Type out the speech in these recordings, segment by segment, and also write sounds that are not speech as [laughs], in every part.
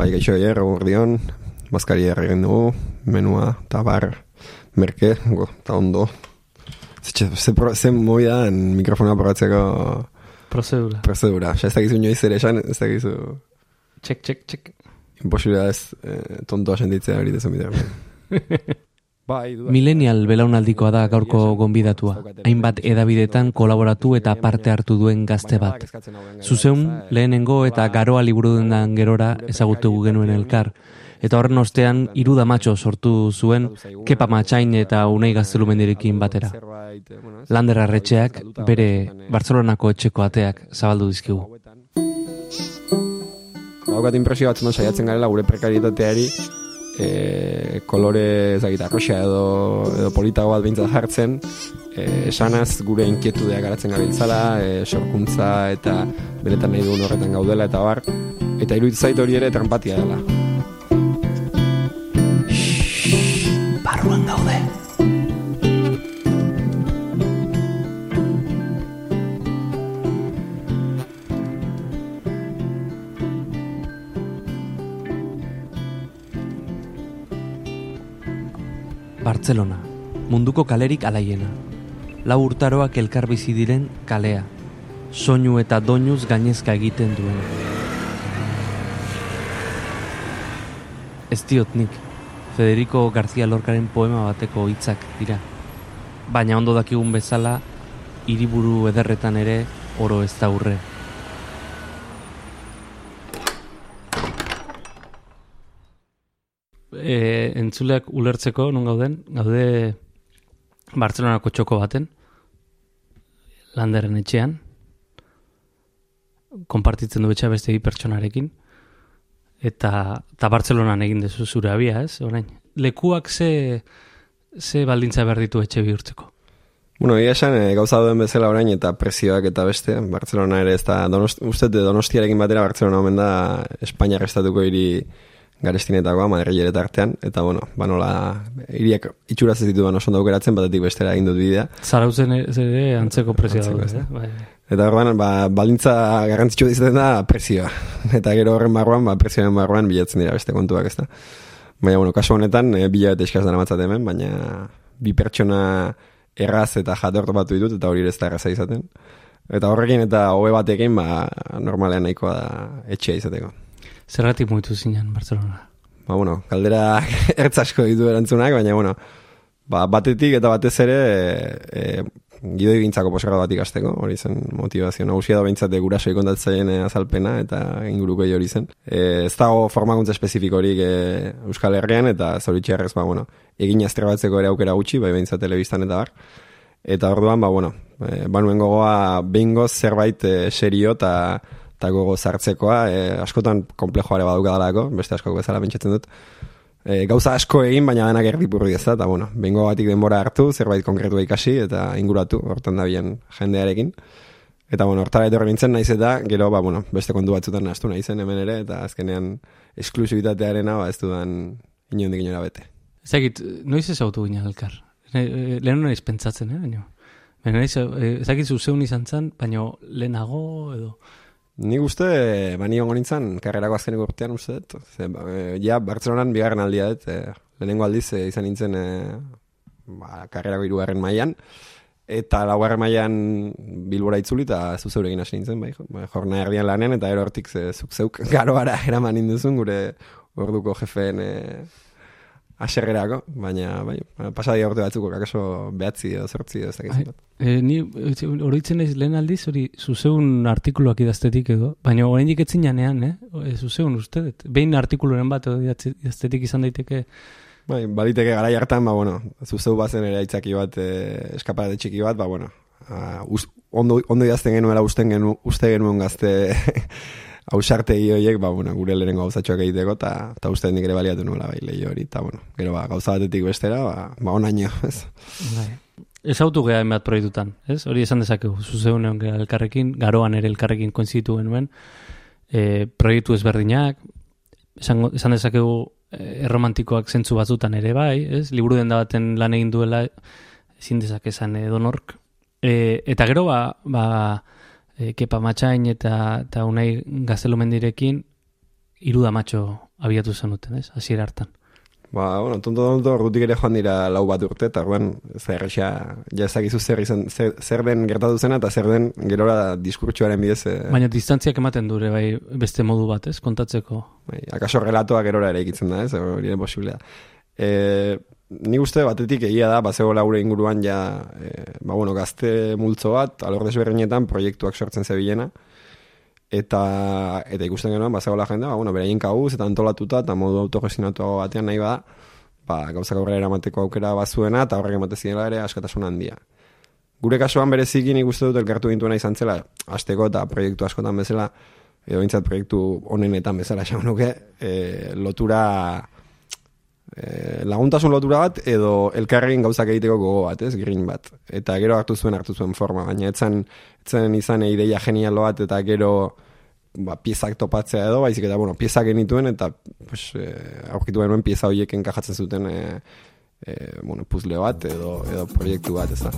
bai gaixo hier, egun mazkari egin dugu, menua, tabar, merke, go, eta ondo. Zer, zer, zer moi da mikrofonoa probatzeko... Prozedura. Prozedura. Ez da gizu inoiz ere esan, ez da gizu... Txek, txek, txek. Imposibila ez eh, tontoa sentitzea hori dezu bidea. [laughs] Bai, Millennial belaunaldikoa da gaurko gonbidatua. Hainbat edabidetan kolaboratu eta parte hartu duen gazte bat. Zuzeun, lehenengo eta garoa liburu dendan gerora ezagutu genuen elkar. Eta horren ostean, iruda matxo sortu zuen, kepa matxain eta unei gaztelumendirekin batera. Lander arretxeak, bere Bartzelonako etxeko ateak zabaldu dizkigu. Haukat impresio batzen saiatzen garela gure prekaritateari e, kolore ezagita arroxa edo, edo politago bat behintzat jartzen e, esanaz gure inkietudeak garatzen gabiltzala e, sorkuntza eta beretan nahi dugun horretan gaudela eta bar eta iruditzait hori ere trampatia dela Bartzelona, munduko kalerik alaiena. Lau urtaroak elkar bizi diren kalea. Soinu eta doinuz gainezka egiten duen. Ez diot nik, Federico García Lorcaren poema bateko hitzak dira. Baina ondo dakigun bezala, hiriburu ederretan ere oro ez da urre. e, entzuleak ulertzeko non gauden, gaude Bartzelonako txoko baten, landeren etxean, konpartitzen du betxa beste pertsonarekin, eta, eta Bartzelonan egin dezu zure abia, ez? Orain, lekuak ze, ze baldintza behar ditu etxe bihurtzeko? Bueno, ia esan, e, gauza duen bezala orain eta prezioak eta beste, Bartzelona ere ez da, donost, uste donostiarekin batera Bartzelona omen da Espainiar estatuko hiri garestinetakoa, Madrid ere eta bueno, ba nola, iriak itxuraz ez ditu oso daukeratzen, batetik bestera egin dut bidea. Zarautzen ere antzeko prezioa da, eh? bai. Eta orduan, ba, balintza garrantzitsu dizaten da prezioa. [laughs] Eta gero horren barruan, ba, prezioaren barruan bilatzen dira beste kontuak ez da. Baina, bueno, kasu honetan, e, bila eta eskaz dara matzat hemen, baina bi pertsona erraz eta jatortu batu ditut, eta hori ez da erraza izaten. Eta horrekin eta hobe batekin, ba, normalean nahikoa da etxea izateko. Zergatik muitu zinen, Barcelona? Ba, bueno, kaldera [laughs] ertz asko ditu erantzunak, baina, bueno, ba, batetik eta batez ere e, gidoi gintzako posarra bat ikasteko, hori zen motivazio nagusia da behintzate guraso ikontatzen azalpena eta inguruko hori zen. E, ez dago formakuntza espezifikorik e, Euskal Herrian eta zoritxerrez, ba, bueno, egin batzeko ere aukera gutxi, bai behintzat telebistan eta bar. Eta orduan, ba, bueno, e, banuen gogoa behingoz zerbait e, serio eta eta gogo zartzekoa, e, askotan komplexoare baduka dalako, beste asko bezala pentsatzen dut. E, gauza asko egin, baina denak erdipurri ez da, eta bueno, bengo batik denbora hartu, zerbait konkretu ikasi, eta inguratu, hortan da bien jendearekin. Eta bueno, hortara etorri nintzen naiz eta, gero, ba, bueno, beste kontu batzutan nastu naizen hemen ere, eta azkenean esklusibitatearen hau, ez dudan inondik inora bete. Ezagit, noiz ez autu gina elkar? Lehen naiz pentsatzen, eh, baina. Baina naiz, ezagit zuzeun izan zen, baina lehenago edo... Ni uste, bani ongo nintzen, karrerako azkeneko urtean uste dut. Ze, ba, e, ja, Bartzelonan bigarren aldia dut, e, lehenengo aldiz e, izan nintzen e, ba, karrerako irugarren mailan eta laugarren mailan bilbora itzuli eta zuzeurekin hasi nintzen, bai, bai jorna erdian lanen, eta hortik zuk zeuk garoara eraman induzun gure orduko jefeen e, aserrerako, baina bai, pasadia urte batzuko, kakaso behatzi edo zertzi edo ez bai. E, ni horitzen naiz lehen aldiz, hori zuzeun artikuluak idaztetik edo, baina horrein diketzen janean, eh? E, zuzeun uste, behin artikuluren bat edo idaztetik izan daiteke. Bai, baliteke gara hartan, ba, bueno, zuzeu bazen ere aitzaki bat, eh, eskaparate txiki bat, ba, bueno, uh, ondo, ondo idazten genuela usten genu, uste genuen gazte hausarte horiek, ba, bueno, gure lehenengo gauzatxoak egiteko, eta ta uste nik ere baliatu nuela, bai, lehi hori, eta, bueno, gero, ba, gauza batetik bestera, ba, ba onaino, [laughs] ez. Bai. Ez autu geha enbat proiektutan, ez? Hori esan dezakegu, zuzeun egon geha elkarrekin, garoan ere elkarrekin koinzitu genuen, e, proiektu ezberdinak, esan, esan dezakegu e, erromantikoak zentzu batzutan ere bai, ez? Liburu den da baten lan egin duela, ezin dezakezan edonork. E, eta gero, ba, ba, e, kepa matxain eta, eta unai gaztelu mendirekin iruda matxo abiatu zenuten, ez? Hasiera hartan. Ba, bueno, tonto tonto rutik ere joan dira lau bat urte, eta guen, zer ja ezagizu zer, izan, zer, zer den gertatu zena, eta zer den gerora diskurtsuaren bidez. E... Baina distantziak ematen dure, bai, beste modu bat, ez, kontatzeko. Bai, akaso relatoa gerora ere ikitzen da, ez, hori posiblea. E, ni uste batetik egia da, bat laure inguruan ja, e, ba, bueno, gazte multzo bat, alor desberdinetan proiektuak sortzen zebilena, eta eta ikusten genuen bazegoela jende, ba bueno, beraien kabuz eta antolatuta eta modu autogestionatu batean nahi bada, ba gauzak aurrera eramateko aukera bazuena eta horrek emate ziela ere askatasun handia. Gure kasuan berezikin ikuste dut elkartu dintuena izan zela, asteko eta proiektu askotan bezala, edo bintzat proiektu honenetan bezala esan nuke, e, lotura e, laguntasun lotura bat edo elkarregin gauzak egiteko gogo bat, ez, green bat. Eta gero hartu zuen hartu zuen forma, baina etzen, etzen izan ideia genial bat eta gero ba, piezak topatzea edo, baizik eta, bueno, piezak genituen eta pues, e, aurkitu genuen pieza horiek enkajatzen zuten e, e, bueno, puzle bat edo, edo proiektu bat, ez da.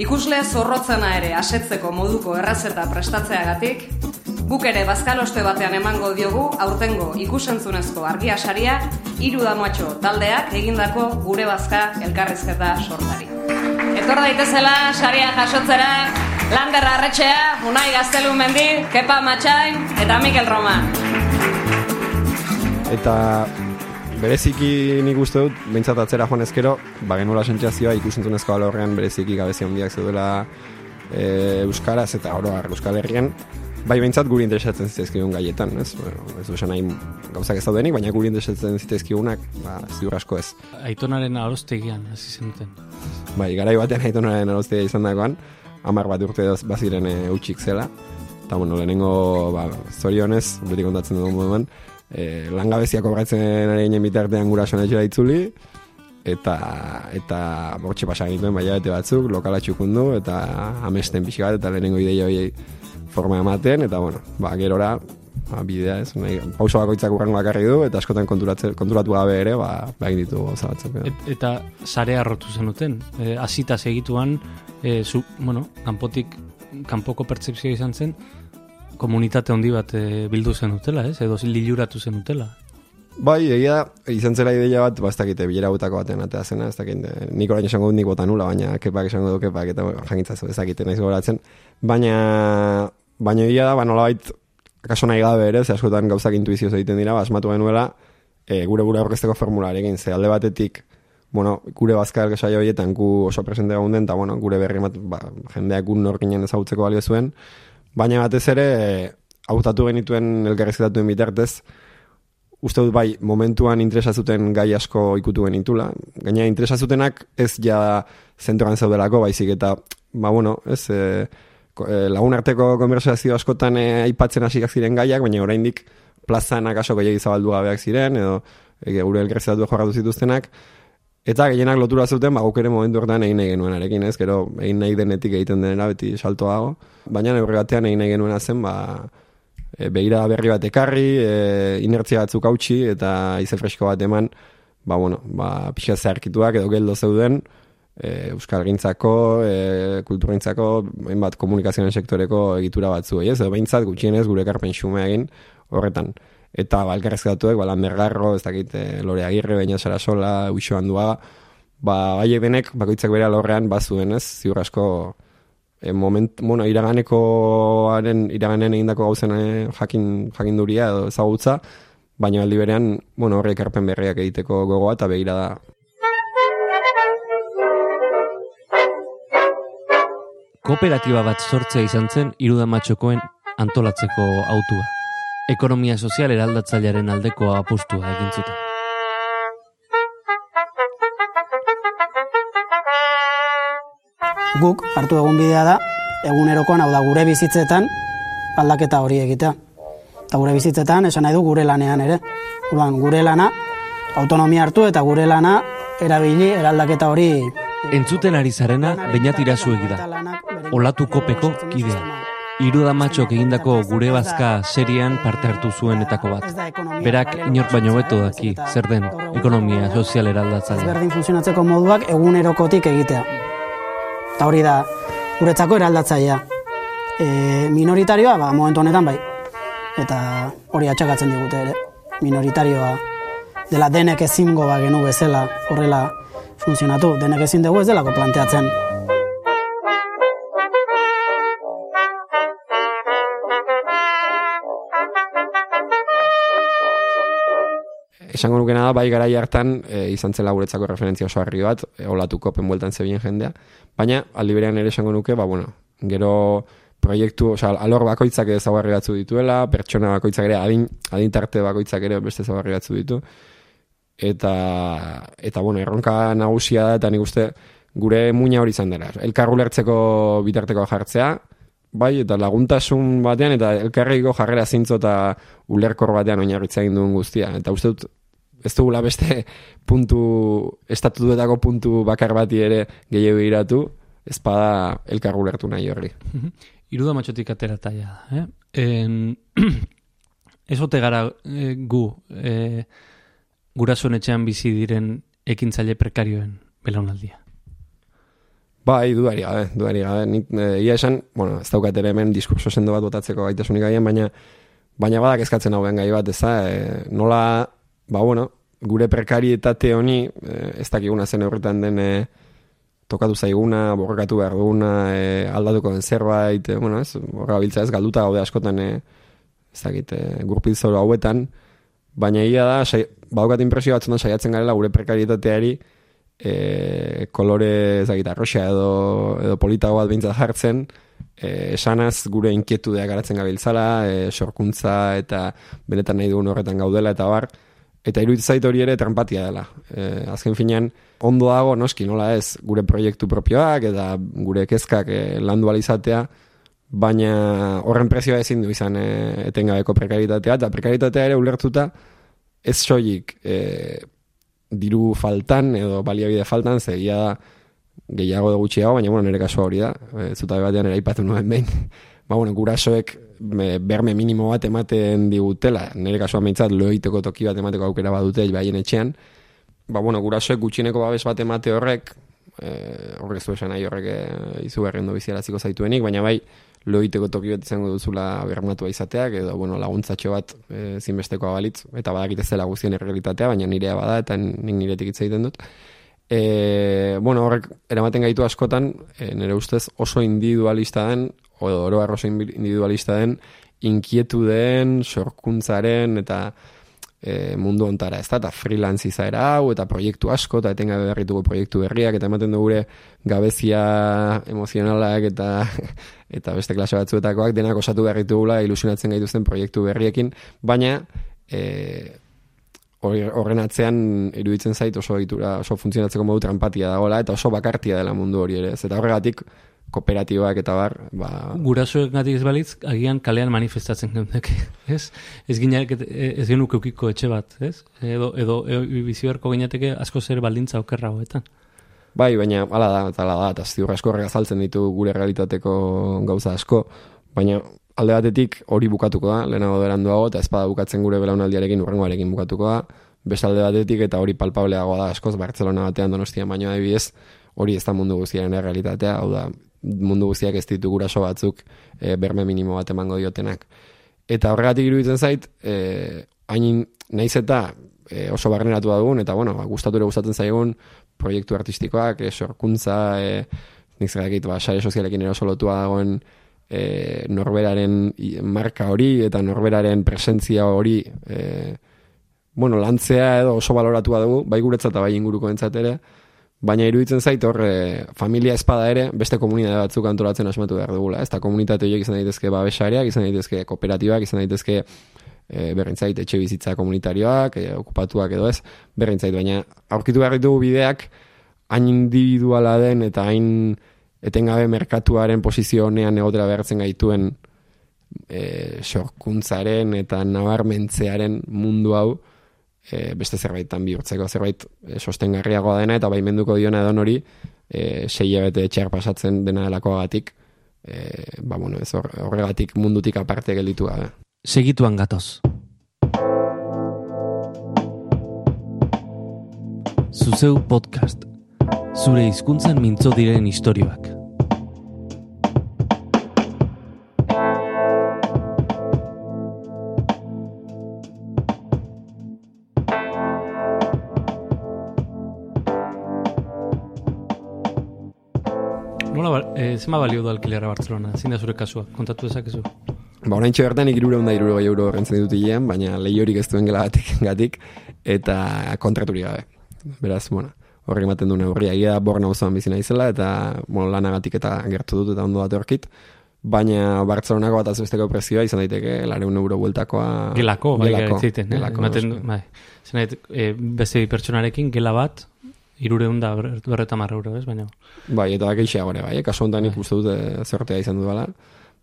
Ikuslea zorrotzena ere asetzeko moduko errazeta prestatzeagatik, guk ere bazkaloste batean emango diogu aurtengo ikusentzunezko argia saria hiru damatxo taldeak egindako gure bazka elkarrizketa sortari. Etor daitezela saria jasotzera Lander Arretxea, Unai Gaztelu Mendi, Kepa Matxain eta Mikel Roma. Eta bereziki nik uste dut, behintzat atzera joan ezkero, ba genula sentzazioa ikusentzunezko horrean bereziki gabezi handiak zeudela e, Euskaraz eta oroar Euskal Herrian, bai behintzat guri interesatzen zitezkigun gaietan, ez? Bueno, ez du nahi gauzak ez daudenik, baina guri interesatzen zitezkigunak, ba, ziur asko ez. Aitonaren alostegian, hasi zenuten. Bai, garai batean aitonaren alostegia izan dagoan, amar bat urte baziren e, utxik zela. Eta, bueno, lehenengo, ba, zorionez, beti kontatzen dugu moduan, e, langabeziak obratzen ari ginen bitartean gura sonetxera itzuli, eta eta bortxe pasan egituen baina bete batzuk, lokala txukundu, eta amesten pixka bat, eta lehenengo ideia hori forma ematen, eta, bueno, ba, gerora, ba, bidea ez, nahi, pauso bakoitzak urrango bakarri du, eta askotan konturatu gabe ere, ba, egin ditu zabatzak. eta sare arrotu zenuten, e, azita segituan, e, zu, bueno, kanpotik, kanpoko pertsepzioa izan zen, komunitate handi bat e, bildu zen utela, ez? Edo liluratu zen utela. Bai, egia izan zela ideia bat, ba, ez dakite, bilera gutako baten atea zena, ez dakite, nik orain esango dut nik bota nula, baina kepak esango du kepak, eta ez dakite, nahiz goratzen. Baina, baina egia da, ba, nola bait, akaso nahi gabe ere, ze askotan gauzak intuizioz egiten dira, ba, asmatu genuela, e, gure gure aurkezteko formularekin, ze alde batetik, bueno, gure bazka elgesa horietan gu oso presente gauden, den, eta bueno, gure berri bat, ba, jendeak gu norkinen ezagutzeko balio zuen, baina batez ere, hautatu genituen elgarrizketatuen bitartez, uste dut bai, momentuan interesazuten gai asko ikutu genitula, gaina interesazutenak ez ja zentroan zaudelako, baizik eta, ba bueno, ez, e, lagun arteko konversazio askotan e, aipatzen hasiak ziren gaiak, baina oraindik plazan akaso gehiagiz zabaldu gabeak ziren, edo e, gure elgarrizketatu jorratu zituztenak, Eta gehienak lotura zuten, ba, ere momentu horretan egin nahi genuen arekin, ez? Gero, egin nahi denetik egiten denera, beti salto dago. Baina, neurri batean egin nahi genuen zen, ba, e, behira berri bat ekarri, e, inertzia batzuk hautsi, eta ize fresko bat eman, ba, bueno, ba, pixka zeharkituak edo geldo zeuden, e, Euskal Gintzako, e, Kulturgintzako, bat komunikazioen sektoreko egitura batzu, ez? Edo behintzat, gutxienez, gure karpen xumea egin horretan eta balkarrezkatuek, ba, landergarro, ez dakit, e, lore agirre, baina zara sola, uixo handua, ba, bai benek, bakoitzak bere alorrean, bazuen ez, ziur asko, e, moment, bueno, iraganekoaren, iraganen egindako gauzen e, jakin, jakin duria, edo ezagutza, baina aldi berean, bueno, horrek erpen berriak egiteko gogoa, eta begira da. Kooperatiba bat sortzea izan zen, irudamatxokoen antolatzeko autua ekonomia sozial eraldatzailearen aldeko apustua egin zuten. Guk hartu egun bidea da, egunerokoan hau da gure bizitzetan aldaketa hori egitea. Eta gure bizitzetan esan nahi du gure lanean ere. Uruan, gure lana autonomia hartu eta gure lana erabili eraldaketa hori Entzuten ari zarena, bainatira zuegida. Olatu kopeko kidea iruda matxok egindako gure bazka serian parte hartu zuenetako bat. Berak inork baino beto daki, zer den, ekonomia sozial eraldatzen. Ezberdin funtzionatzeko moduak egunerokotik egitea. Eta hori da, guretzako eraldatzailea. E, minoritarioa, ba, momentu honetan bai. Eta hori atxakatzen digute ere. minoritarioa dela denek ezingo ba genu bezala horrela funtzionatu, denek ezin dugu ez delako planteatzen. Esango nukena da, bai garai hartan, e, izan zela guretzako referentzia oso harri bat, e, olatuko penbueltan zebien jendea, baina aldi berean ere esango nuke, ba, bueno, gero proiektu, oza, alor bakoitzak ere zaugarri batzu dituela, pertsona bakoitzak ere, adin, adintarte bakoitzak ere beste zaugarri batzu ditu, eta, eta bueno, erronka nagusia da, eta nik uste gure muina hori izan dela. Elkarru lertzeko bitarteko jartzea, bai, eta laguntasun batean, eta elkarriko jarrera zintzo eta ulerkor batean oinarritza egin duen guztia. Eta uste dut, ez dugula beste puntu, estatutuetako puntu bakar bati ere gehiago iratu, ezpada elkarru lertu nahi horri. Iruda matxotik atera taia, eh? En, [clears throat] ez ote gara e, gu e, gurasoen etxean bizi diren ekintzaile prekarioen belaunaldia? Bai, duari gabe, duari gabe. Nik, e, ia esan, bueno, ez daukat ere hemen diskurso sendo bat botatzeko gaitasunik gaien, baina baina badak eskatzen hau gai bat, ez da, e, nola, ba, bueno, gure prekarietate honi, e, ez dakiguna zen horretan den, e, tokatu zaiguna, borrekatu behar duguna, e, aldatuko den zerbait, e, bueno, ez, borra biltza ez, galduta gaude askotan, e, ez dakit, e, hauetan, baina ia da, sai, badukat impresio batzutan saiatzen garela gure prekarietateari, e, kolore, ez dakit, arroxa edo, edo politago bat bintzat jartzen, e, esanaz gure inkietudeak garatzen gabiltzala, e, sorkuntza eta benetan nahi dugun horretan gaudela, eta bar, Eta iruditzen zait hori ere trampatia dela. E, azken finean, ondo dago, noski, nola ez, gure proiektu propioak eta gure kezkak e, landu alizatea, baina horren prezioa ezin du izan e, etengabeko prekaritatea, eta prekaritatea ere ulertuta ez soilik e, diru faltan edo baliabide faltan, zegia da gehiago da gutxiago, baina bueno, nire kaso hori da, e, zutabe batean ere aipatu nuen behin, [laughs] ba, bueno, gurasoek berme minimo bat ematen digutela, nire kasuan behintzat loiteko toki bat emateko aukera badute baien etxean, ba, bueno, gurasoek gutxineko babes bat emate horrek, e, horrek zu esan nahi horrek e, izu berren biziaraziko zaituenik, baina bai, loiteko toki bat izango duzula bermatua izateak, edo, bueno, laguntzatxo bat e, zinbesteko abalitz, eta badakit ez dela guztien errealitatea, baina nirea bada, eta nik niretik hitz egiten dut. E, bueno, horrek eramaten gaitu askotan, e, nire ustez oso individualista den, o oro arroso individualista den, inkietu den, sorkuntzaren, eta e, mundu ontara, ez da, eta freelance izaera hau, eta proiektu asko, eta etenga berrituko proiektu berriak, eta ematen dugure gabezia emozionalak, eta [laughs] eta beste klase batzuetakoak, denak osatu berritugula ilusionatzen gaituzten proiektu berriekin, baina, e, horren atzean iruditzen zait oso ditura, oso funtzionatzeko modu trampatia dagoela, eta oso bakartia dela mundu hori ere, eta horregatik, kooperatibak eta bar, ba... Gurasoek gatik ez balitz, agian kalean manifestatzen gentek, [laughs] ez? Ez gineak, ez genuk eukiko etxe bat, ez? Edo, edo, edo bizioarko ginateke asko zer baldintza okerra hoetan. Bai, baina, ala da, eta ala da, eta ziur asko azaltzen ditu gure realitateko gauza asko, baina alde batetik hori bukatuko da, lehenago beranduago, eta ezpada bukatzen gure belaunaldiarekin, urrengoarekin bukatuko da, bestalde batetik, eta hori palpableagoa da askoz, Barcelona batean donostia baino adibidez, hori ez da mundu guztiaren realitatea, hau da, mundu guztiak ez ditu guraso batzuk e, berme minimo bat emango diotenak. Eta horregatik iruditzen zait, e, hain naiz eta e, oso barneratu da dugun, eta bueno, gustatu ere gustatzen zaigun proiektu artistikoak, e, sorkuntza, e, nik zera ba, sare sozialekin ero solotua dagoen e, norberaren marka hori, eta norberaren presentzia hori, e, bueno, lantzea edo oso baloratua dugu, bai guretzat eta bai inguruko entzat ere, Baina iruditzen zait hor e, familia espada ere beste komunitate batzuk antolatzen asmatu behar dugula. Ez da komunitate horiek izan daitezke babesariak, izan daitezke kooperatibak, izan daitezke e, berrintzait etxe bizitza komunitarioak, e, okupatuak edo ez, berrintzait. Baina aurkitu behar ditugu bideak hain individuala den eta hain etengabe merkatuaren posizio honean egotera behartzen gaituen e, sorkuntzaren eta nabarmentzearen mundu hau, e, beste zerbaitetan bihurtzeko zerbait e, sostengarriagoa dena eta baimenduko diona edo hori e, sei bete etxeak pasatzen dena delakoagatik e, ba bueno, ez horregatik mundutik aparte gelditu gabe. Segituan gatoz. Zuzeu podcast. Zure hizkuntzan mintzo diren istorioak. Zema balio du alkilera Barcelona? Zin da zure kasua, kontatu ezakezu? Ba, orain bertan ikirure honda iruro euro rentzen ditut hilean, baina lehiorik ez duen gela gatik, gatik eta kontraturi gabe. Beraz, bueno, horrek ematen duen horria, ia borna osoan bizina izela, eta bueno, lanagatik eta gertu dut eta ondo bat horkit. Baina Bartzelonako bat azbesteko prezioa izan daiteke, lareun euro bueltakoa... Gelako, bai, gelako, ziten, gelako, ematen, bai. Zenait, e, beste pertsonarekin, gela bat, irure hunda berreta marra euro, ez, baina... Bai, eta bakeixea gore, bai, kaso honetan bai. ikustu dut e, zertea izan dudala.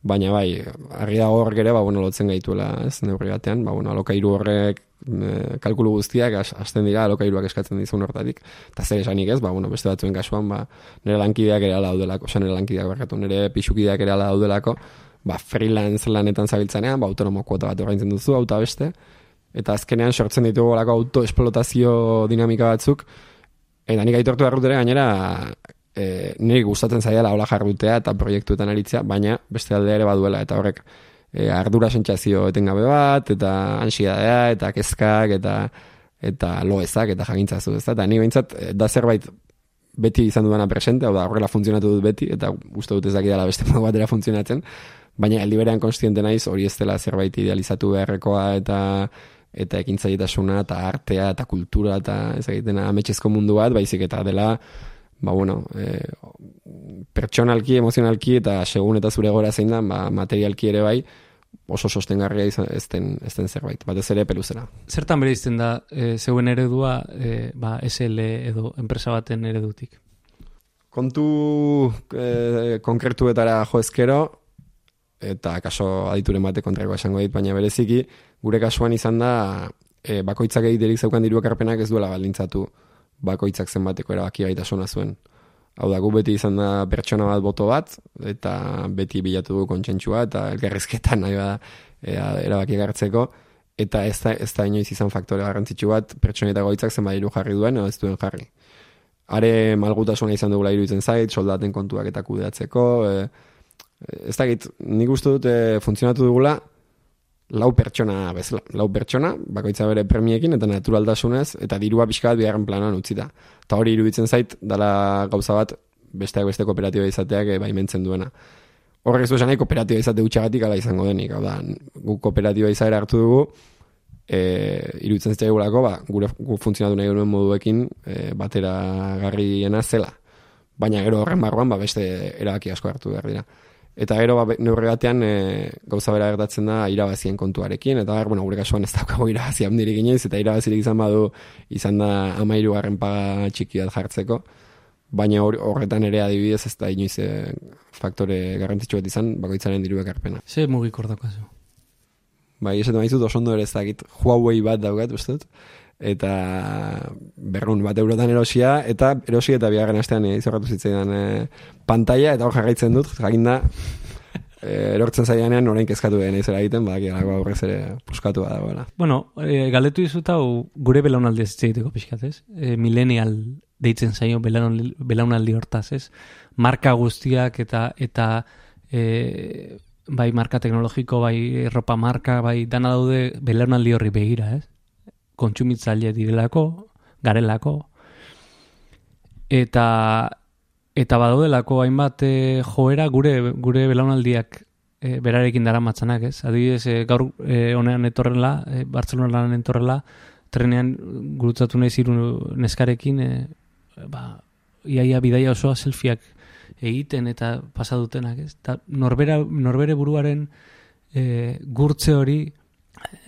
Baina bai, argi dago horrek ere, ba, bueno, lotzen gaituela, ez, neurri batean, ba, bueno, alokairu horrek e, kalkulu guztiak hasten dira alokairuak eskatzen dizun hortatik. Eta zer esanik ez, ba, bueno, beste batzuen kasuan, ba, nire lankideak ere ala daudelako, oza, nire lankideak berkatu, nire pixukideak ere ala daudelako, ba, freelance lanetan zabiltzanean, ba, autonomo kuota bat orgaintzen duzu, auta beste, eta azkenean sortzen ditugu auto autoesplotazio dinamika batzuk, eta nik aitortu errutere gainera, e, niri gustatzen zaiala hola jarrutea eta proiektuetan aritzea, baina beste aldea ere baduela, eta horrek, e, ardura sentsazio etengabe bat, eta ansiadea, eta kezkak, eta eta loezak, eta jagintzazu, ez da? Eta ni behintzat, e, da zerbait beti izan dudana presente, hau da, horrela funtzionatu dut beti, eta uste dut ez dakidala beste [laughs] modu batera funtzionatzen, baina eldiberean konstiente naiz, hori ez dela zerbait idealizatu beharrekoa, eta eta ekintzailetasuna eta artea eta kultura eta ez egiten ametxezko mundu bat, baizik eta dela ba bueno, e, pertsonalki, emozionalki eta segun eta zure gora zein da, ba, materialki ere bai, oso sostengarria izan ezten, ezten zerbait, batez ere peluzera. Zertan bere izten da, e, zeuen eredua, e, ba, SL edo enpresa baten eredutik? Kontu e, konkretuetara jo ezkero, eta kaso adituren bate kontrako esango dit, baina bereziki, gure kasuan izan da, e, bakoitzak egiterik zeukan diruak arpenak ez duela baldintzatu bakoitzak zenbateko erabaki gaitasuna zuen. Hau da, gu beti izan da pertsona bat boto bat, eta beti bilatu du kontsentsua, eta elgarrizketan nahi da e, erabaki gartzeko, eta ez da, ez da inoiz izan faktore garrantzitsu bat, pertsona goitzak zenbat iru jarri duen, edo ez duen jarri. Are malgutasuna izan dugula iruditzen zait, soldaten kontuak eta kudeatzeko, e, ez da git, nik uste dut e, funtzionatu dugula, lau pertsona bezala, lau pertsona, bakoitza bere premiekin eta naturaldasunez, eta dirua pixka bat biharren planan utzi da. Eta hori iruditzen zait, dala gauza bat, besteak beste kooperatiba izateak e, baimentzen duena. Horrek ez du esan nahi, kooperatiba izate utxagatik ala izango denik. Hau da, gu kooperatiba izaera hartu dugu, e, iruditzen zitzai gulako, ba, gure gu funtzionatu nahi duen moduekin e, batera garriena zela. Baina gero horren barruan, ba, beste erabaki asko hartu behar dira. Eta gero ba, neurri batean e, gauza bera gertatzen da irabazien kontuarekin, eta bueno, gure kasuan ez daukago [laughs] irabazi handirik inoiz, eta irabazirik izan badu izan da amairu garren paga txiki bat jartzeko, baina horretan ere adibidez ez da inoiz e, faktore garrantzitsu bat izan, bakoitzaren diru ekarpena. Ze mugik ordakazu? Bai, ez maizut oso ondo ere ez dakit Huawei bat daugat, uste eta berrun bat eurotan erosia, eta erosia eta bigarren astean izorratu zitzaidan e, pantalla, eta hor jarraitzen dut, jakin da, e, erortzen zaianean orain kezkatu den izera egiten, badak egin aurrez ere puskatu bada goela. Bueno, e, galdetu izuta gure belaunaldi ez egiteko pixkat, ez? E, millennial deitzen zaio belaunaldi hortaz, ez? Marka guztiak eta eta e, bai marka teknologiko, bai ropa marka, bai dana daude belaunaldi horri begira, ez? Kontsumitzaile direlako, garelako, eta eta badaudelako hainbat e, joera gure gure belaunaldiak e, berarekin dara matzanak, ez? Adibidez, e, gaur e, honean etorrela, e, Bartzelonan etorrela, trenean gurutzatu nahi ziru neskarekin, e, ba, iaia bidaia osoa selfieak egiten eta pasadutenak, ez? Ta norbera, norbere buruaren e, gurtze hori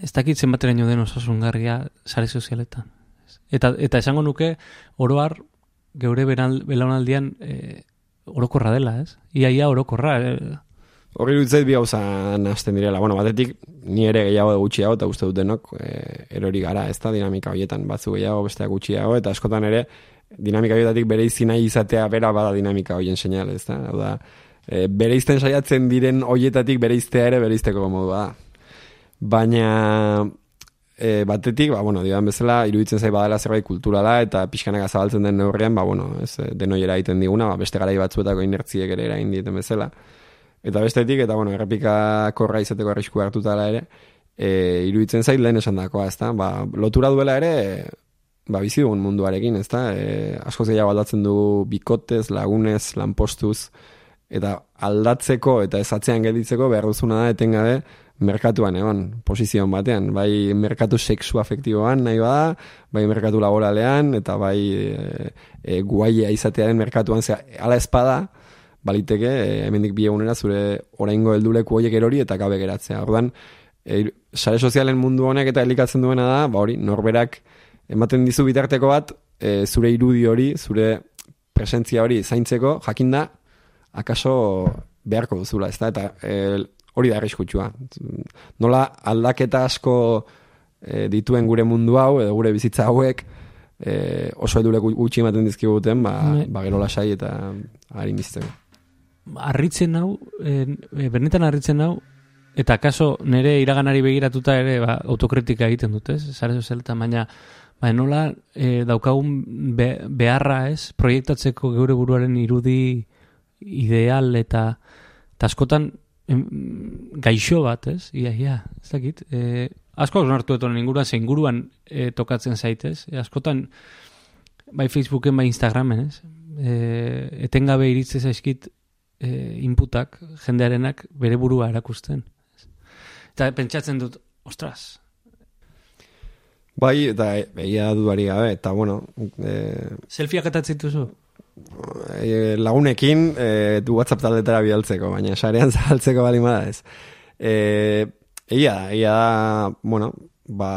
ez dakit zenbateraino den osasungarria sare sozialetan. Eta, eta esango nuke, oroar, geure belaunaldian e, orokorra dela, ez? Iaia orokorra. E. Horri dutzait bi hauza nazten direla. Bueno, batetik, ni ere gehiago gutxiago, eta uste dutenok, e, erori gara, ez da dinamika horietan, batzu gehiago, besteak gutxiago, eta askotan ere, dinamika horietatik bere izina izatea bera bada dinamika horien seinale, ez da? Hau da, e, bere saiatzen diren horietatik bere ere bere modua da baina e, batetik, ba, bueno, digan bezala, iruditzen zai badala zerbait kulturala eta pixkanak azabaltzen den neurrian, ba, bueno, ez, denoi eraiten diguna, ba, beste garai batzuetako inertziek ere erain dieten bezala. Eta bestetik, eta bueno, errepika korra izateko arrisku hartutala ere, e, iruditzen zait lehen esan dakoa, ez da? Ba, lotura duela ere, ba, bizi dugun munduarekin, ez da? E, asko zeia baldatzen du bikotez, lagunez, lanpostuz, eta aldatzeko eta ezatzean gelditzeko behar duzuna da etengabe merkatuan egon, posizioan batean, bai merkatu sexu afektiboan nahi bada, bai merkatu laboralean, eta bai e, e, guaia izatearen merkatuan, zera, ala espada, baliteke, e, hemendik bi egunera zure oraingo helduleku horiek erori eta gabe geratzea. Ordan, e, sare sozialen mundu honek eta elikatzen duena da, ba hori, norberak ematen dizu bitarteko bat, e, zure irudi hori, zure presentzia hori zaintzeko, jakinda, akaso beharko duzula, ez da, eta e, hori da arriskutsua. Nola aldaketa asko e, dituen gure mundu hau, edo gure bizitza hauek, e, oso edurek gutxi ematen dizkiguten, ba, ne. ba gero lasai eta harin bizitzen. Arritzen hau, e, benetan arritzen hau, eta kaso nire iraganari begiratuta ere ba, autokritika egiten dut, ez? Zare zozel, eta baina, ba, nola e, daukagun beharra, ez? Proiektatzeko geure buruaren irudi ideal eta, eta askotan gaixo bat, ez? Ia, ia, ez dakit. E, asko hartu eto inguruan, zein guruan e, tokatzen zaitez. E, askotan, bai Facebooken, bai Instagramen, ez? E, etengabe iritzez zaizkit e, inputak, jendearenak bere burua erakusten. Eta pentsatzen dut, ostras. Bai, eta egia duari gabe, eta bueno... E... Selfieak eta zituzu? E, lagunekin e, du WhatsApp taldetara bidaltzeko, baina sarean [laughs] zahaltzeko bali bada ez. E, egia da, egia da, bueno, ba,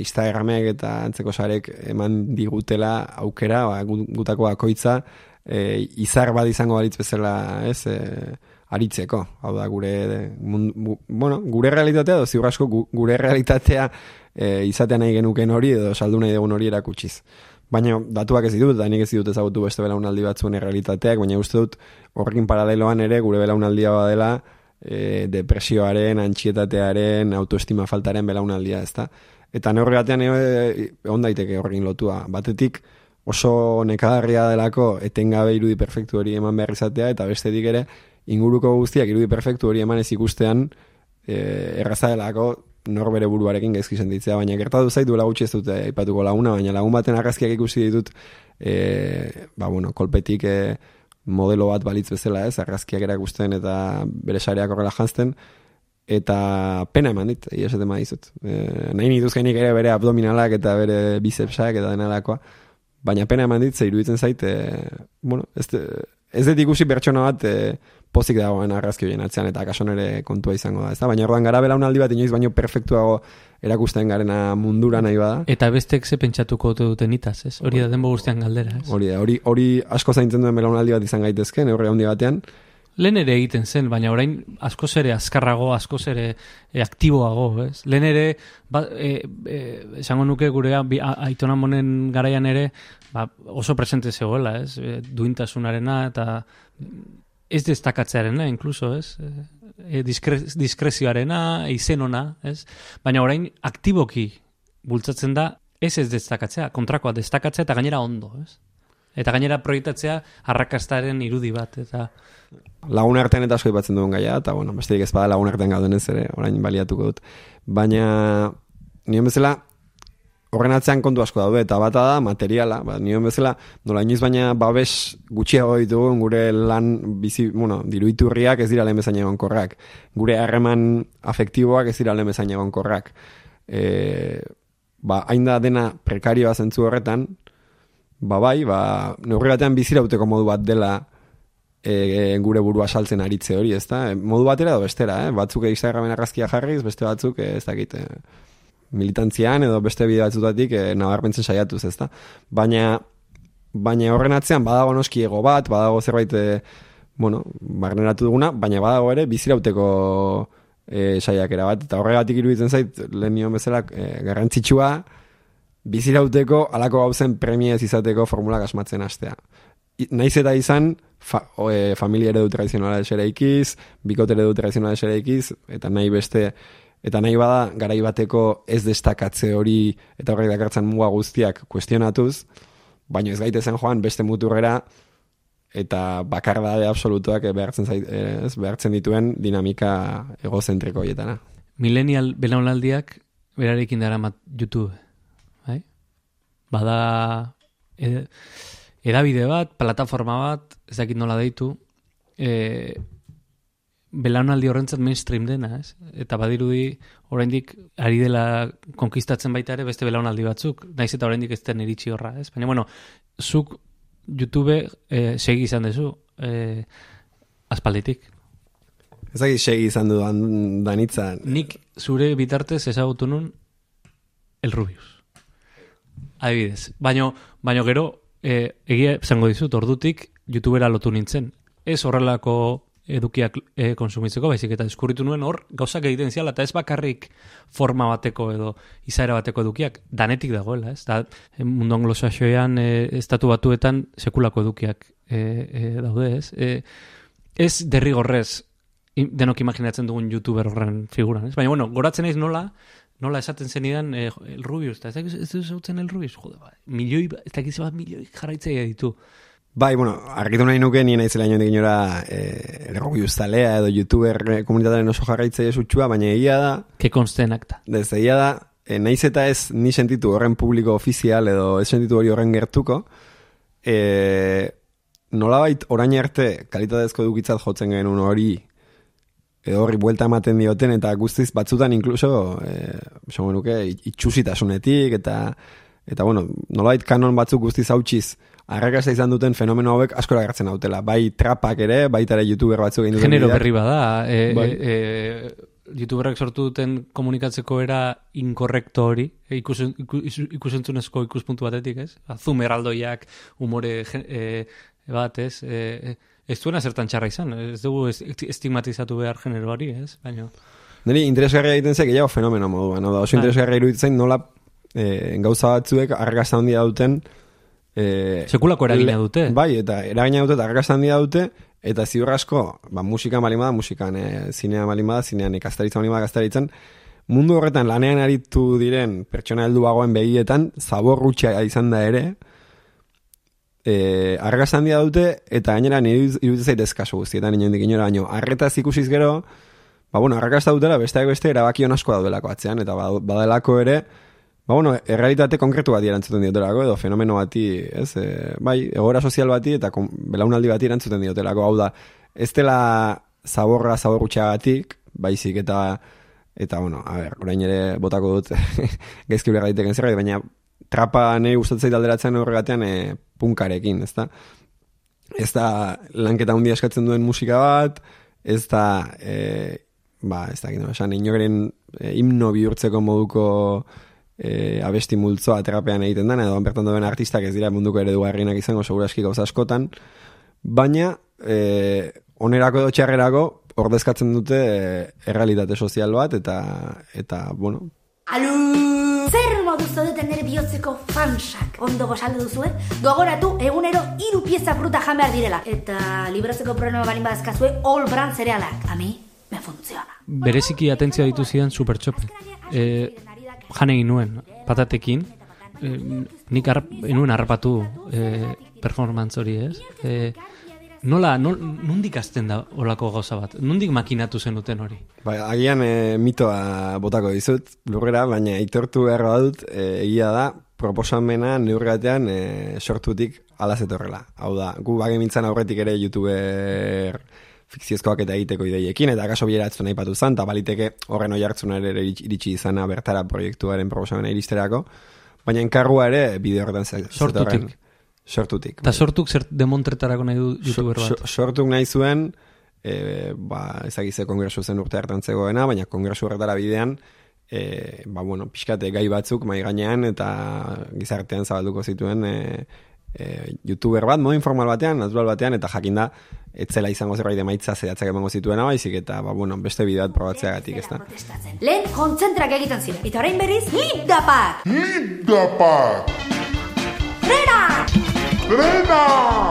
Instagramek eta antzeko sarek eman digutela aukera, ba, gutako bakoitza, e, izar bat izango balitz bezala, ez, e, aritzeko. Hau da, gure, bueno, gure realitatea, dozi asko gure realitatea e, izatean nahi genuken hori, edo saldu nahi dugun hori erakutsiz. Baina datuak ez ditut, da nik ez ditut ezagutu beste belaunaldi batzuen errealitateak, baina uste dut horrekin paraleloan ere gure belaunaldia badela e, depresioaren, antxietatearen, autoestima faltaren belaunaldia, ezta? Eta neurri batean e, egon daiteke horrekin lotua. Batetik oso nekadarria delako etengabe irudi perfektu hori eman behar izatea, eta bestetik ere inguruko guztiak irudi perfektu hori eman ez ikustean e, erraza delako norbere buruarekin gaizki sentitzea, baina gertatu zait duela gutxi ez dute aipatuko laguna, baina lagun baten argazkiak ikusi ditut e, ba, bueno, kolpetik e, modelo bat balitz bezala ez, argazkiak erakusten eta bere sareak horrela jantzten, eta pena eman dit, ia esaten maizut. E, nahi nituz gainik ere bere abdominalak eta bere bicepsak eta denalakoa, baina pena eman dit, zeiruditzen zait, e, bueno, ez, ez dut ikusi pertsona bat, e, pozik dagoen argazki horien atzean eta kaso nere kontua izango da, ezta? Baina orduan gara belaunaldi bat inoiz baino perfektuago erakusten garena mundura nahi bada. Eta bestek ze pentsatuko duten itaz, ez? Hori da denbo guztian galdera, ez? Hori hori, hori asko zaintzen duen belaunaldi bat izan gaitezke, neurri handi batean. Lehen ere egiten zen, baina orain asko ere azkarrago, asko ere e, aktiboago, ez? Lehen ere, ba, e, e, esango nuke gure aitona monen garaian ere, ba, oso presente zegoela, ez? E, duintasunarena eta ez destakatzearena, inkluso, ez? E, diskre, diskrezioarena, izenona, ez? Baina orain aktiboki bultzatzen da, ez ez destakatzea, kontrakoa destakatzea eta gainera ondo, ez? Eta gainera proiektatzea arrakastaren irudi bat, eta... Lagun artean eta asko ipatzen duen gaia, eta bueno, besterik ez bada lagun artean gauden ez ere, orain baliatuko dut. Baina, nien bezala, horren atzean kontu asko daude, eta bata da materiala, ba, nion bezala, nola inoiz baina babes gutxiago ditugu gure lan bizi, bueno, diruiturriak ez dira lehen bezain egon korrak. Gure harreman afektiboak ez dira lehen bezain egon korrak. E, ba, hain da dena prekarioa zentzu horretan, ba bai, ba, neurri batean bizirauteko modu bat dela e, gure burua saltzen aritze hori, ezta? Modu batera edo bestera, eh? batzuk Instagramen argazkia jarriz, beste batzuk ez dakit, eh? Militantzian edo beste bide batzutatik e, nabarmentzen saiatuz, ezta. Baina baina horren atzean badago noski ego bat, badago zerbait e, bueno, barneratu duguna, baina badago ere bizirauteko e, saiakera bat eta horregatik iruditzen zait lehen nion bezala e, garrantzitsua bizirauteko alako gauzen premiez izateko formulak asmatzen hastea. Naiz eta izan fa, o, e, familia eredu tradizionala esereikiz, bikote eredu tradizionala esereikiz, eta nahi beste eta nahi bada garai bateko ez destakatze hori eta horrek dakartzen muga guztiak kuestionatuz, baina ez gaitezen joan beste muturrera eta bakardade absolutuak behartzen, zait, ez, behartzen dituen dinamika egozentriko hietana. Millennial belaunaldiak berarekin dara YouTube, bai? Bada ed, edabide bat, plataforma bat, ez dakit nola deitu, e, belaunaldi horrentzat mainstream dena, ez? Eta badirudi oraindik ari dela konkistatzen baita ere beste belaunaldi batzuk, naiz eta oraindik ez den iritsi horra, ez? Baina bueno, zuk YouTube e, segi izan dezu, e, aspalditik. Ezagi segi izan dudan danitza. Nik zure bitartez ezagutu nun El Rubius. Adibidez. Baina, baino gero, e, egia zango dizut, ordutik youtubera lotu nintzen. Ez horrelako edukiak e, konsumitzeko, baizik eta eskurritu nuen hor, gauzak egiten ziala, eta ez bakarrik forma bateko edo izaera bateko edukiak, danetik dagoela, ez? Da, mundu anglosaxoean, e, estatu batuetan, sekulako edukiak e, e, daude, ez? E, ez derrigorrez, denok imaginatzen dugun youtuber horren figuran, ez? Baina, bueno, goratzen naiz nola, nola esaten zenidan eh, el Rubius, eta ez ez ez el Rubius, jode, bai, milioi, ez da bat milioi jarraitzea ditu. Bai, bueno, argitu nahi nuke nien aizela ino dikin jora eh, el Rubius talea edo youtuber eh, komunitatearen oso jarraitzea esutxua, baina egia da... Ke konsten akta. Desde egia da, eh, naiz eta ez ni sentitu horren publiko ofizial edo ez sentitu hori horren gertuko, eh, nolabait orain arte kalitatezko dukitzat jotzen genuen hori edo horri buelta ematen dioten eta guztiz batzutan inkluso eh nuke itxusitasunetik eta eta bueno, nolait kanon batzuk guztiz hautsiz arrakasta izan duten fenomeno hauek askora gertzen dautela. Bai trapak ere, baita ere youtuber batzuk egin duten. Genero berri bada, e, bai. e, e, youtuberak sortu duten komunikatzeko era inkorrekto hori, e, ikusentzunezko ikuspuntu batetik, ez? Azumeraldoiak, umore e, bat, ez? E, Ez duena zertan txarra izan, ez dugu estigmatizatu behar generoari, ez? Baina... Neri interesgarria egiten ze gehiago fenomeno moduan, no? da oso bai. interesgarria iruditzen nola e, gauza batzuek arrakasta handia duten e, Sekulako eragina dute? Bai, eta eragina dute eta arrakasta handia dute eta ziur asko, ba, musika malimada, musikan e, zinea malimada, zinean ikastaritza malimada ikastaritzen mundu horretan lanean aritu diren pertsona helduagoen begietan zaborrutxa izan da ere e, argaz handia dute, eta gainera nire iruditzen zaitez kasu guztietan inoen dik inora, baino, arretaz ikusiz gero, ba, bueno, arrakasta dutela, besteak beste, erabaki asko daudelako atzean, eta badelako ere, ba, bueno, errealitate konkretu bat erantzuten diotelako, edo fenomeno bati, ez, e, bai, egora sozial bati, eta kon, belaunaldi bati erantzuten diotelako, hau da, ez dela zaborra zaborrutxagatik, baizik, eta, eta, bueno, a ber, orain ere botako dut, [laughs] gezki behar daiteken zerbait, baina, trapa nahi gustatzen alderatzen horregatean e, punkarekin, ez da? Ez da lanketa handia eskatzen duen musika bat, ez da, e, ba, ez da, gino, esan, inogeren e, himno bihurtzeko moduko e, abesti multzoa trapean egiten den, edo bertan duen artistak ez dira munduko ere dugarrienak izango seguraski gauza askotan, baina e, onerako edo txarrerako ordezkatzen dute e, errealitate sozial bat, eta, eta bueno, Alu! Zer modu zodeten nire bihotzeko fansak ondo gozalde duzuen? Gogoratu egunero hiru pieza fruta jan behar direla. Eta libratzeko problema balin badazkazue all brand zerealak. A mi, me funtziona. Bereziki atentzia ditu zidan supertxope. E, jan egin patatekin. E, nik arp, enuen harrapatu e, performance hori ez. E, Nola, no, nondik azten da olako gauza bat? Nondik makinatu zen duten hori? Bai, agian e, mitoa botako dizut, lurrera, baina itortu behar badut, e, egia da, proposamena neurgatean e, sortutik alazetorrela. Hau da, gu bage mintzan aurretik ere youtuber fikziozkoak eta egiteko ideiekin, eta kaso bieratzen nahi patu zan, eta baliteke horren oi hartzuna ere iritsi izana bertara proiektuaren proposamena iristerako, baina enkargua ere bideo horretan Sortutik. Sortutik. Eta sortuk zer demontretarako nahi du youtuber bat? sortuk nahi zuen, e, ba, ezagize kongresu zen urte hartan zegoena, baina kongresu horretara bidean, e, ba, bueno, pixkate gai batzuk mai gainean eta gizartean zabalduko zituen e, e, youtuber bat, modu informal batean, natural batean, eta jakinda, etzela izango zerbait emaitza zehatzak emango zituena baizik eta ba, bueno, beste bideo bat probatzeagatik, ezta. Lehen kontzentrak egiten ziren. Eta orain berriz, lindapak! Lindapak! Frena! Frena!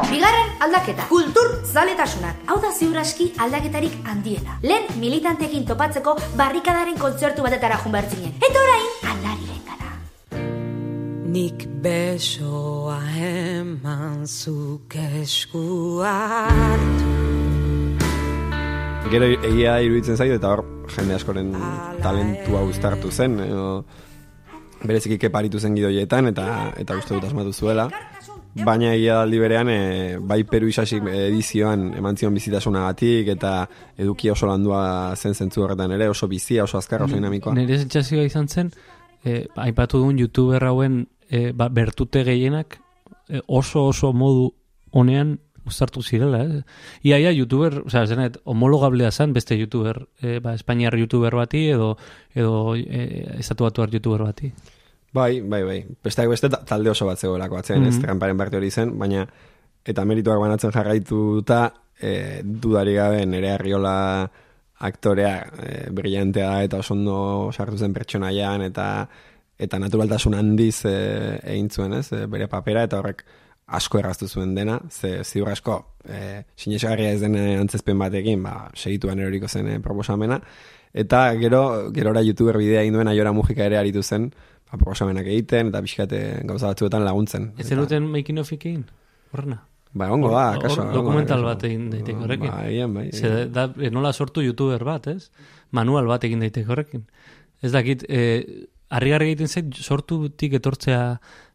Bigarren aldaketa, kultur zaletasunak. Hau da ziuraski aldaketarik handiena. Lehen militantekin topatzeko barrikadaren kontzertu batetara junbertzinen. Eta orain, gara. Nik besoa eman zuk esku hartu. Gero egia iruditzen zaitu eta hor jende askoren talentua guztartu zen. Edo, bereziki keparitu zen gidoietan eta eta uste dut asmatu zuela baina egia aldi berean e, bai Peru isasi edizioan eman zion bizitasunagatik eta eduki oso landua zen zentzu horretan ere, oso bizia, oso azkarra, oso dinamikoa. Nire zentzazioa izan zen, e, aipatu duen youtuber hauen e, ba, bertute gehienak e, oso oso modu honean uzartu zirela, eh? Ia, ia, youtuber, oza, zenet, homologablea zen beste youtuber, e, ba, espainiar youtuber bati edo, edo e, estatuatuar youtuber bati. Bai, bai, bai. Besteak beste talde oso bat zegoelako batzen, mm -hmm. ez tramparen parte hori zen, baina eta merituak banatzen jarraitu duta, e, dudari gabe nere arriola aktorea e, brillantea eta oso ondo sartu zen pertsonaian eta eta naturaltasun handiz e, egin zuen, ez, e, bere papera eta horrek asko erraztu zuen dena, ze ziur asko e, sinesagarria ez den antzezpen batekin, ba, segituan eroriko zen e, proposamena, eta gero, gerora youtuber bidea induen aiora mugika ere aritu zen, aproposamenak egiten eta pixkate gauza batzuetan laguntzen. Ez zenuten making of egin? Horrena? Ba, ongo da, kaso. Dokumental bat egin daiteke horrekin. Ba, egin, bai. Ze, da, nola sortu youtuber bat, ez? Manual bat egin daiteke horrekin. Ez dakit, e, harri egiten zait sortu butik etortzea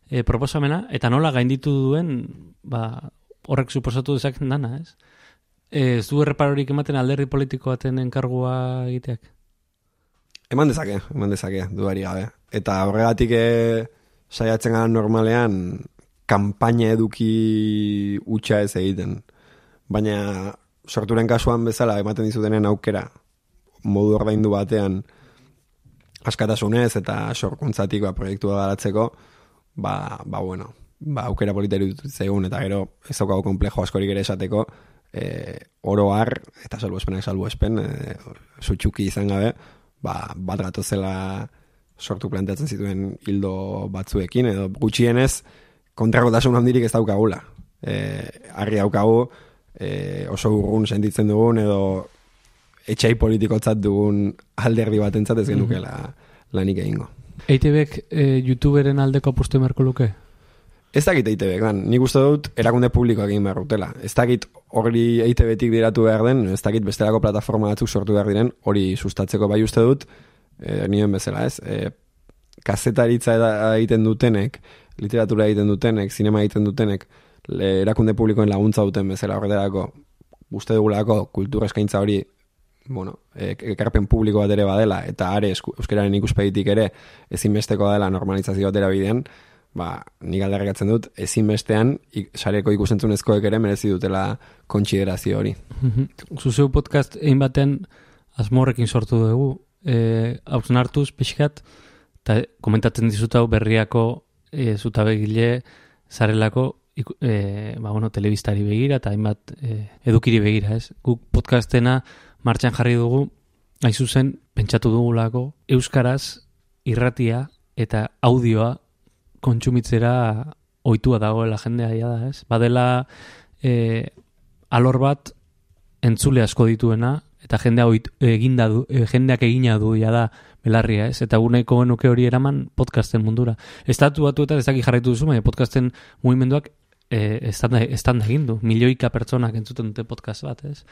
e, proposamena, eta nola gainditu duen, ba, horrek suposatu dezaken dana, ez? E, ez du erreparorik ematen alderri politiko baten enkargua egiteak? Eman dezake, eman dezake, duari gabe. Eta horregatik e, saiatzen gara normalean kanpaina eduki utxa ez egiten. Baina sorturen kasuan bezala ematen dizutenen aukera modu ordaindu batean askatasunez eta sorkuntzatik ba, proiektua garatzeko, ba, ba bueno, ba, aukera politari dut zegoen, eta gero ez daukago komplejo askorik ere esateko, e, oro eta salbu espenak salbu espen, e, zutxuki izan gabe, ba, bat zela sortu planteatzen zituen hildo batzuekin, edo gutxienez kontrakotasun handirik ez daukagula. E, argi daukagu, e, oso urrun sentitzen dugun, edo etxai politikotzat dugun alderdi bat entzat ez genukela mm lanik egingo. EITBek e, youtuberen aldeko apustu emarko luke? Ez dakit EITBek, dan. Nik uste dut erakunde publikoak egin behar dutela. Ez dakit hori EITBetik diratu behar den, ez dakit bestelako plataforma batzuk sortu behar diren, hori sustatzeko bai uste dut, e, nioen bezala, ez? E, kazetaritza egiten dutenek, literatura egiten dutenek, sinema egiten dutenek, erakunde publikoen laguntza duten bezala horretarako, uste dugulako kultura eskaintza hori bueno, e, ekarpen publiko bat ere badela, eta are euskararen ikuspegitik ere ezinbesteko dela normalizazio batera bidean, ba, nik aldarrikatzen dut, ezinbestean sareko ikusentzunezkoek ere merezi dutela kontsiderazio hori. Mhm. Zuzeu podcast egin baten azmorrekin sortu dugu, e, hautzen hartuz, pixkat, eta komentatzen dizut hau berriako e, zutabegile zarelako e, ba, bueno, telebistari begira eta hainbat e, edukiri begira, ez? Guk podcastena martxan jarri dugu, aizuzen, pentsatu dugulako, euskaraz, irratia eta audioa kontsumitzera ohitua dagoela jendea ja da, ez? Badela e, alor bat entzule asko dituena eta jendea eginda du, e, jendeak egina du ja da belarria, ez? Eta guneko genuke hori eraman podcasten mundura. Estatu batu eta daki jarraitu duzu, baina podcasten mugimenduak e, estanda, egin du. Milioika pertsonak entzuten dute podcast bat, ez?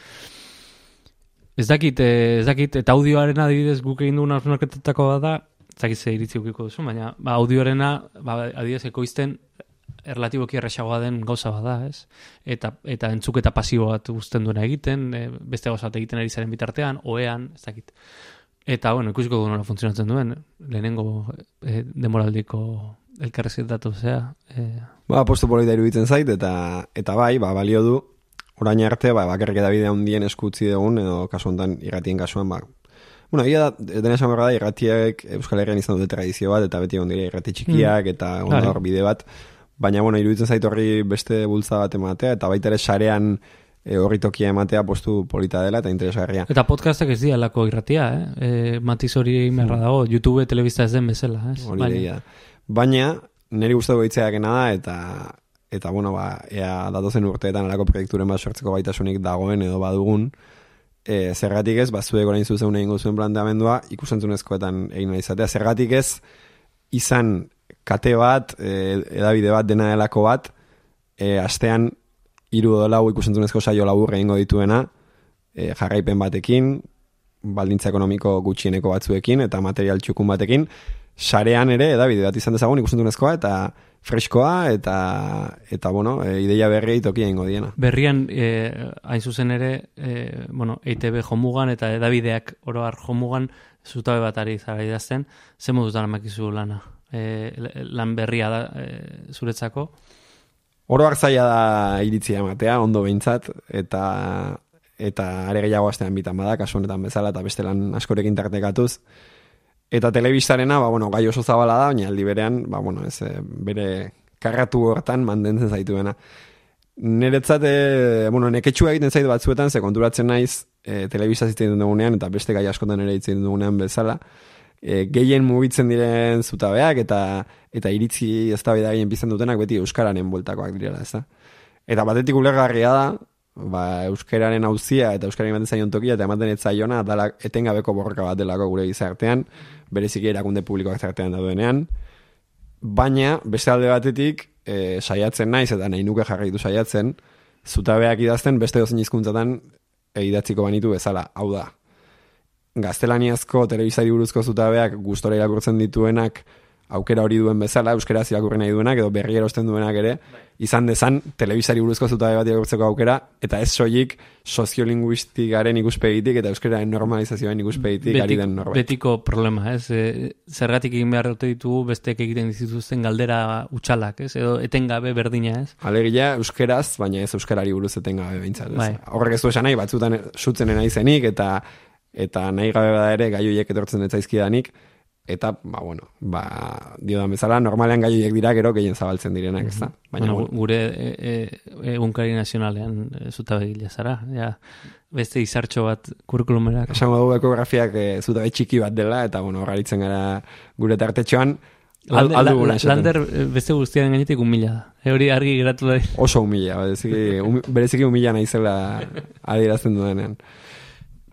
Ez dakit, e, ez dakit, eta audioaren adibidez guk egin duguna da, zakit ze iritzi ukiko duzu, baina ba, audioarena, ba, adidez, ekoizten erlatiboki erresagoa den gauza bada, ez? Eta, eta entzuk eta pasio bat guzten duena egiten, e, beste gauza bat egiten ari zaren bitartean, oean, ez dakit. Eta, bueno, ikusiko du nola funtzionatzen duen, lehenengo e, demoraldiko elkarrezketatu zea. E... Ba, postu polita iruditzen zait, eta, eta bai, ba, balio du, orain arte, ba, bakarrik edabidea hundien eskutzi dugun, edo kasu honetan irratien kasuan, ba, Bueno, ia da, dena esan da, irratiak Euskal Herrian izan dute tradizio bat, eta beti ondire irrati txikiak, mm. eta ondor bide bat. Baina, bueno, iruditzen zaitu horri beste bultza bat ematea, eta baita ere sarean e, horri tokia ematea postu polita dela, eta interesgarria. Eta podcastak ez dira lako irratia, eh? E, matiz hori merra dago, YouTube, telebista ez den bezala, eh? Baina, Baina niri guztu goitzeak da, eta eta bueno, ba, ea datozen urteetan alako proiekturen bat sortzeko baitasunik dagoen edo badugun, e, zergatik ez, bazuek orain zuzen egin zuen planteamendua, ikusentzunezkoetan egin izatea. Zergatik ez, izan kate bat, e, edabide bat, dena delako bat, e, astean hiru dola ikusentzunezko saio labur egingo dituena, e, jarraipen batekin, baldintza ekonomiko gutxieneko batzuekin, eta material txukun batekin, sarean ere edabide bat izan dezagun ikustentunezkoa eta freskoa eta eta bueno, e, ideia berri tokia ingo diena. Berrian e, hain zuzen ere, e, bueno, EITB jomugan eta edabideak oroar jomugan zutabe bat ari zara idazten, ze modutan amakizu lana? E, lan berria da e, zuretzako? Oro zaila da iritzia ematea, ondo behintzat, eta eta are gehiago astean bitan bada, kasu honetan bezala, eta beste lan askorekin tartekatuz. Eta telebistarena, ba, bueno, gai oso zabala da, baina aldi berean, ba, bueno, ez, eh, bere karratu hortan mantentzen zaituena. Neretzat, e, bueno, neketxua egiten zaitu batzuetan, ze konturatzen naiz, e, telebista zitzen dugunean, eta beste gai askotan ere zitzen dugunean bezala, e, gehien mugitzen diren zutabeak, eta eta iritzi ez da pizten dutenak, beti Euskararen bueltakoak direla, ez da. Eta batetik ulergarria da, ba, Euskararen hauzia eta Euskararen ematen zaion tokia, eta ematen ez zaiona, dala etengabeko borroka bat delako gure gizartean, bereziki erakunde publikoak zartean daudenean, baina beste alde batetik e, saiatzen naiz eta nahi nuke jarraitu saiatzen, zutabeak idazten beste dozen hizkuntzatan e, idatziko banitu bezala, hau da. Gaztelaniazko telebizari buruzko zutabeak gustora irakurtzen dituenak aukera hori duen bezala, euskera irakurri nahi duenak, edo berri erosten duenak ere, izan dezan, telebizari buruzko zutabe bat irakurtzeko aukera, eta ez soilik soziolinguistikaren ikuspegitik, eta euskeraren normalizazioaren ikuspegitik ari den norbait. Betiko problema, ez? E, zergatik egin behar dute ditugu, bestek egiten dituzten galdera utxalak, ez? Edo etengabe berdina, ez? Alegia, euskeraz, baina ez euskarari buruz etengabe behintzat, ez? Bai. Horrek ez du esan nahi, batzutan sutzen izenik, eta eta nahi gabe bada ere, gai etortzen ez zaizkidanik, eta ba bueno ba dio da bezala normalean gaiek dira gero gehien zabaltzen direnak ezta mhm. baina bueno, gure egunkari e, e, nazionalean e, zutabe gila zara ja beste izartxo bat kurikulumerak esango dugu ekografiak e, zutabe txiki bat dela eta bueno garitzen gara gure tartetxoan Lander, aldu Lander e, beste guztian gainetik humila da. E hori argi geratu da. Oso humila, bereziki humila naizela adierazten duenean.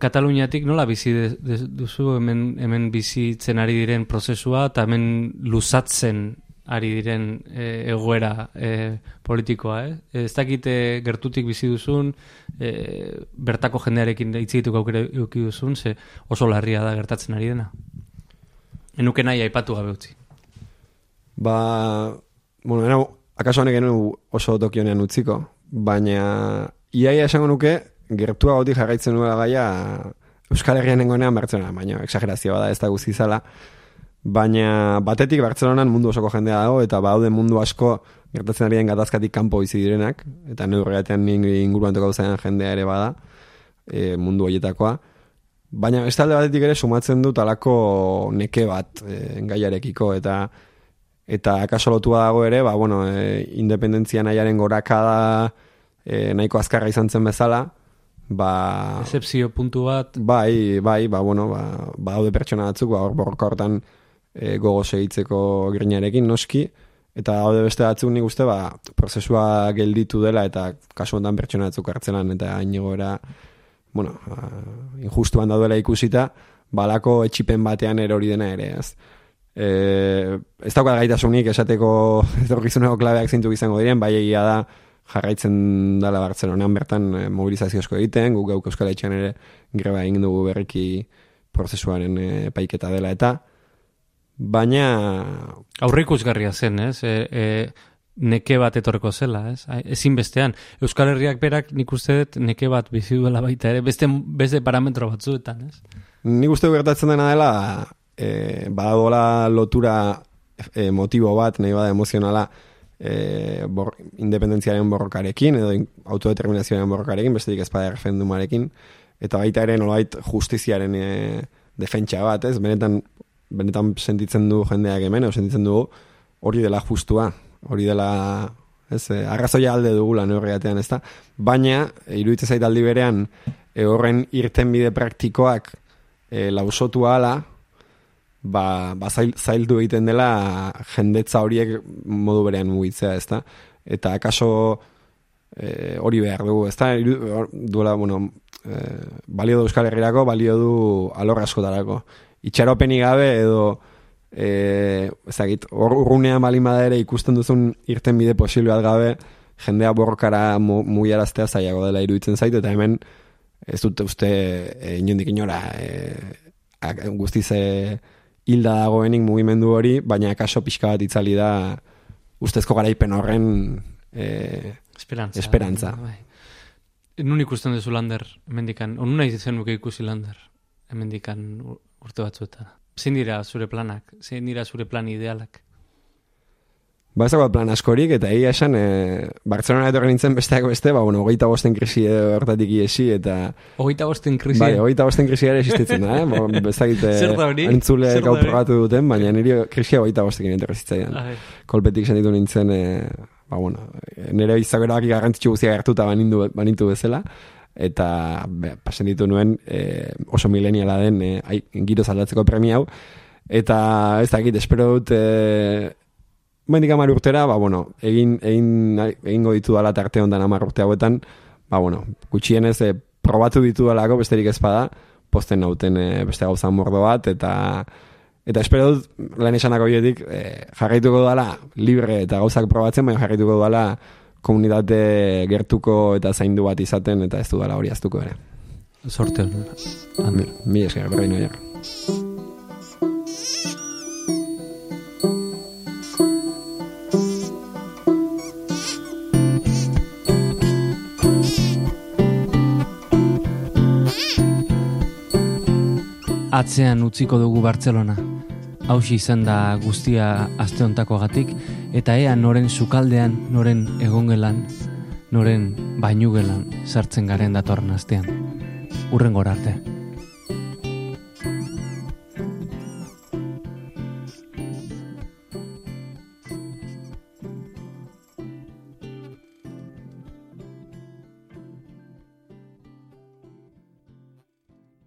Kataluniatik nola bizi de, de, duzu hemen, hemen bizitzen ari diren prozesua eta hemen luzatzen ari diren e, egoera e, politikoa, eh? Ez dakite gertutik bizi duzun, e, bertako jendearekin hitz egiteko aukera eduki duzun, ze oso larria da gertatzen ari dena. Enuke nahi aipatu gabe utzi. Ba, bueno, ena, akaso honek oso tokionean utziko, baina iaia esango nuke, gertua gautik jarraitzen nuela gaia Euskal Herrian nengoenean Bartzelona, baina exagerazioa da ez da guzti zala. Baina batetik Bartzelonan mundu osoko jendea dago eta baude mundu asko gertatzen ari den gatazkatik kanpo bizi direnak eta neurreatean inguruan toko jendea ere bada e, mundu horietakoa. Baina ez batetik ere sumatzen dut alako neke bat e, gaiarekiko eta eta akaso lotua dago ere, ba, bueno, e, independentzia nahiaren gorakada e, nahiko azkarra izan zen bezala, ba... Excepzio puntu bat. Bai, bai, ba, bueno, ba, ba haude pertsona batzuk, ba, borroka hortan e, gogo segitzeko grinarekin noski, eta haude beste batzuk nik uste, ba, prozesua gelditu dela, eta kasu honetan pertsona batzuk hartzenan, eta era, bueno, ba, injustuan daudela ikusita, balako etxipen batean erori dena ere, ez? E, ez daukat gaitasunik esateko [laughs] etorkizuneko klabeak zintu izango diren, bai egia da, jarraitzen dala Bartzelonean bertan e, mobilizazio asko egiten, guk gauk Euskal Etxean ere greba egin dugu berriki prozesuaren e, eh, paiketa dela eta baina aurre ikusgarria zen, ez? E, e, neke bat etorreko zela, ez? Ezin bestean, Euskal Herriak berak nik uste dut neke bat bizi duela baita ere, beste, beste parametro batzuetan, ez? Nik uste gertatzen dena dela e, badadola lotura e, motibo bat, nahi bada emozionala, e, bor, independentziaren borrokarekin edo autodeterminazioaren borrokarekin, bestetik ezpada referendumarekin, eta baita ere nolait justiziaren e, defentsa bat, ez? Benetan, benetan sentitzen du jendeak hemen, edo sentitzen du hori dela justua, hori dela ez, e, arrazoia alde dugula neurriatean, ez da? Baina, iruditzen zait aldi berean, e, horren irten bide praktikoak e, lausotu ala, ba, ba zail, zaildu egiten dela jendetza horiek modu berean mugitzea, ezta? Eta akaso e, hori behar dugu, ezta? Duela, bueno, e, balio du Euskal Herriako, balio du alor askotarako. Itxaropeni gabe edo e, ezagit, urrunean balin ere ikusten duzun irten bide posible bat gabe, jendea borrokara mugiaraztea zaiago dela iruditzen zait, eta hemen ez dute uste e, inondik inora e, guztize hilda dagoenik mugimendu hori, baina kaso pixka bat itzali da ustezko garaipen horren e, esperantza. esperantza. Bai. Nun ikusten duzu lander, emendikan, onu nahi zen nuke ikusi lander, emendikan urte batzuetan. Zein dira zure planak, zein dira zure plan idealak? Ba, ez plan askorik, eta egia esan, e, Barcelona etorri nintzen besteak beste, ba, bueno, hogeita bosten krisi hortatik iesi, eta... Hogeita bosten krisi? Bai, hogeita bosten krisi ere existitzen da, eh? Bo, bestakit, [laughs] da hori? Entzule gau probatu duten, baina niri krisia hogeita bostekin etorri zitzaidan. Kolpetik sentitu nintzen, e, ba, bueno, nire bizako erabaki garrantzitsu guztia gertuta banindu, banintu bezala, eta be, pasen ditu nuen e, oso mileniala den e, ai, giro zaldatzeko premi hau, eta ez dakit, espero dut... E, Mendik amar urtera, ba, bueno, egin, egin, egingo ditu dala tarte ondan amar urte hauetan, ba, bueno, gutxienez e, probatu ditu dalako besterik ezpada, posten nauten e, beste gauza mordo bat, eta eta espero dut, lehen esanako hietik, e, jarraituko dala libre eta gauzak probatzen, baina jarraituko dala komunitate gertuko eta zaindu bat izaten, eta ez du dala hori aztuko ere. Sorte Mi, mi esker, berrein oiak. Atzean utziko dugu Bartzelona. Hauzi izan da guztia asteontakoagatik eta ea noren sukaldean, noren egongelan, noren bainugelan sartzen garen datorren astean. Urren arte.